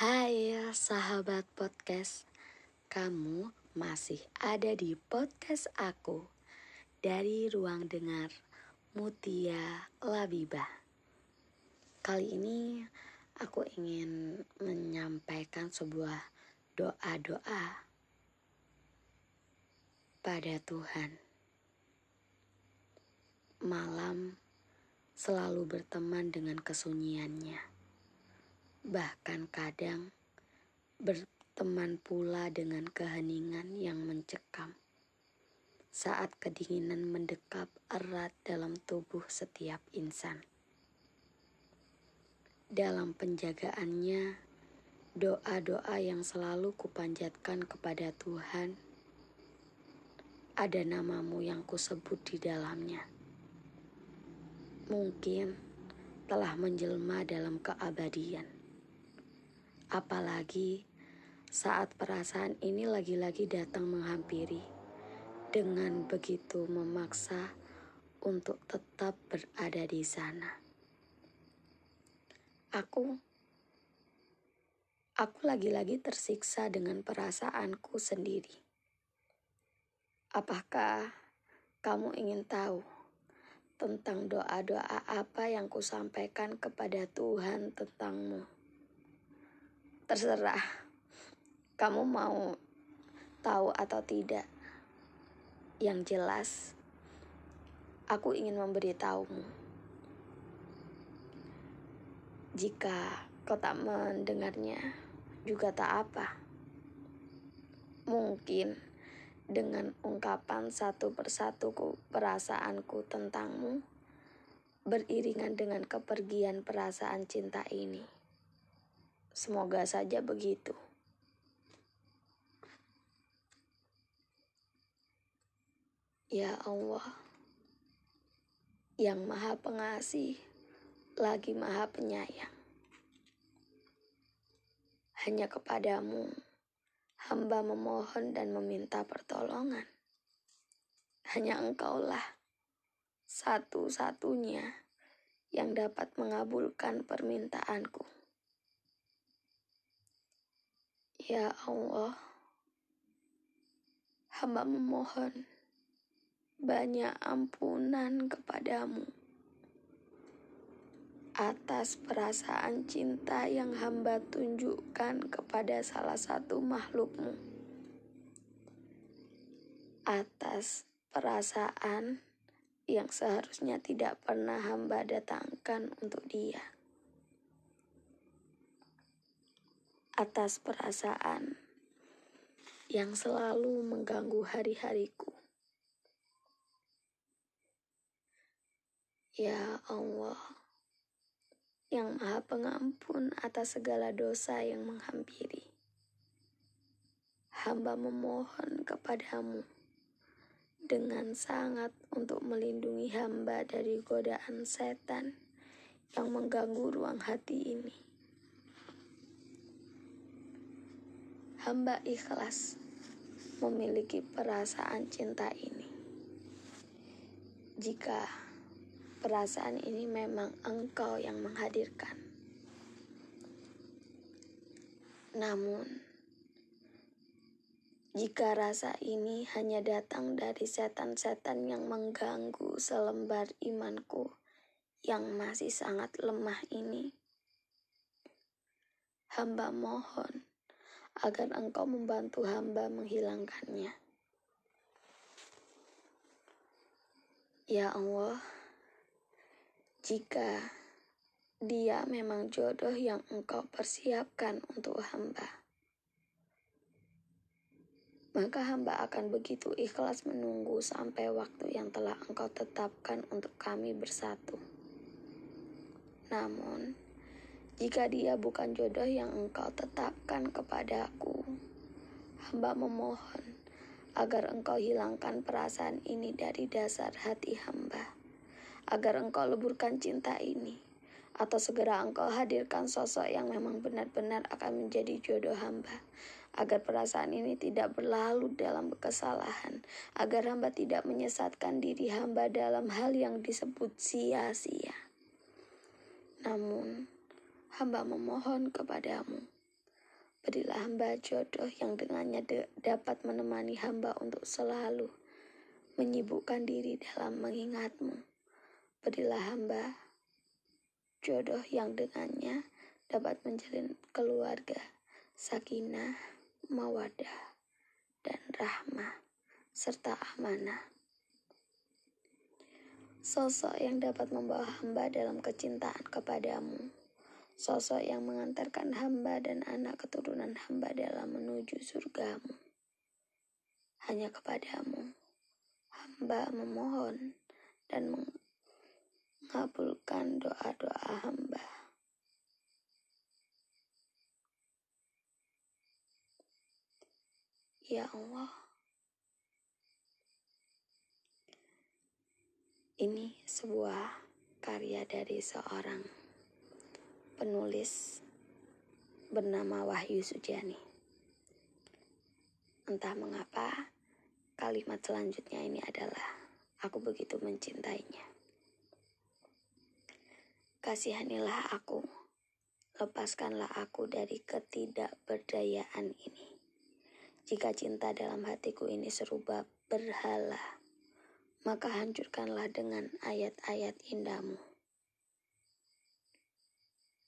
Hai sahabat podcast, kamu masih ada di podcast aku dari ruang dengar Mutia Labiba. Kali ini aku ingin menyampaikan sebuah doa-doa pada Tuhan. Malam selalu berteman dengan kesunyiannya bahkan kadang berteman pula dengan keheningan yang mencekam. Saat kedinginan mendekap erat dalam tubuh setiap insan. Dalam penjagaannya, doa-doa yang selalu kupanjatkan kepada Tuhan, ada namamu yang kusebut di dalamnya. Mungkin telah menjelma dalam keabadian Apalagi saat perasaan ini lagi-lagi datang menghampiri dengan begitu memaksa untuk tetap berada di sana. Aku aku lagi-lagi tersiksa dengan perasaanku sendiri. Apakah kamu ingin tahu tentang doa-doa apa yang kusampaikan kepada Tuhan tentangmu? Terserah kamu mau tahu atau tidak. Yang jelas, aku ingin memberitahumu. Jika kau tak mendengarnya, juga tak apa. Mungkin dengan ungkapan satu persatu perasaanku tentangmu, beriringan dengan kepergian perasaan cinta ini. Semoga saja begitu. Ya Allah, yang Maha Pengasih lagi Maha Penyayang. Hanya kepadamu hamba memohon dan meminta pertolongan. Hanya engkaulah satu-satunya yang dapat mengabulkan permintaanku. Ya Allah, hamba memohon banyak ampunan kepadamu atas perasaan cinta yang hamba tunjukkan kepada salah satu makhlukmu. Atas perasaan yang seharusnya tidak pernah hamba datangkan untuk dia. Atas perasaan yang selalu mengganggu hari-hariku. Ya Allah, yang Maha Pengampun atas segala dosa yang menghampiri, hamba memohon kepadamu dengan sangat untuk melindungi hamba dari godaan setan yang mengganggu ruang hati ini. Hamba ikhlas memiliki perasaan cinta ini. Jika perasaan ini memang engkau yang menghadirkan. Namun, jika rasa ini hanya datang dari setan-setan yang mengganggu selembar imanku yang masih sangat lemah ini, hamba mohon agar engkau membantu hamba menghilangkannya. Ya Allah, jika dia memang jodoh yang engkau persiapkan untuk hamba, maka hamba akan begitu ikhlas menunggu sampai waktu yang telah engkau tetapkan untuk kami bersatu. Namun, jika dia bukan jodoh yang engkau tetapkan kepadaku, hamba memohon agar engkau hilangkan perasaan ini dari dasar hati hamba, agar engkau leburkan cinta ini, atau segera engkau hadirkan sosok yang memang benar-benar akan menjadi jodoh hamba, agar perasaan ini tidak berlalu dalam kesalahan, agar hamba tidak menyesatkan diri hamba dalam hal yang disebut sia-sia. Namun, hamba memohon kepadamu Berilah hamba jodoh yang dengannya dapat menemani hamba untuk selalu menyibukkan diri dalam mengingatmu. Berilah hamba jodoh yang dengannya dapat menjalin keluarga, sakinah, mawadah, dan rahmah, serta amanah. Sosok yang dapat membawa hamba dalam kecintaan kepadamu. Sosok yang mengantarkan hamba dan anak keturunan hamba dalam menuju surgamu. Hanya kepadamu, hamba memohon dan mengabulkan doa-doa hamba. Ya Allah. Ini sebuah karya dari seorang penulis bernama Wahyu Sujani. Entah mengapa, kalimat selanjutnya ini adalah aku begitu mencintainya. Kasihanilah aku, lepaskanlah aku dari ketidakberdayaan ini. Jika cinta dalam hatiku ini serupa berhala, maka hancurkanlah dengan ayat-ayat indahmu.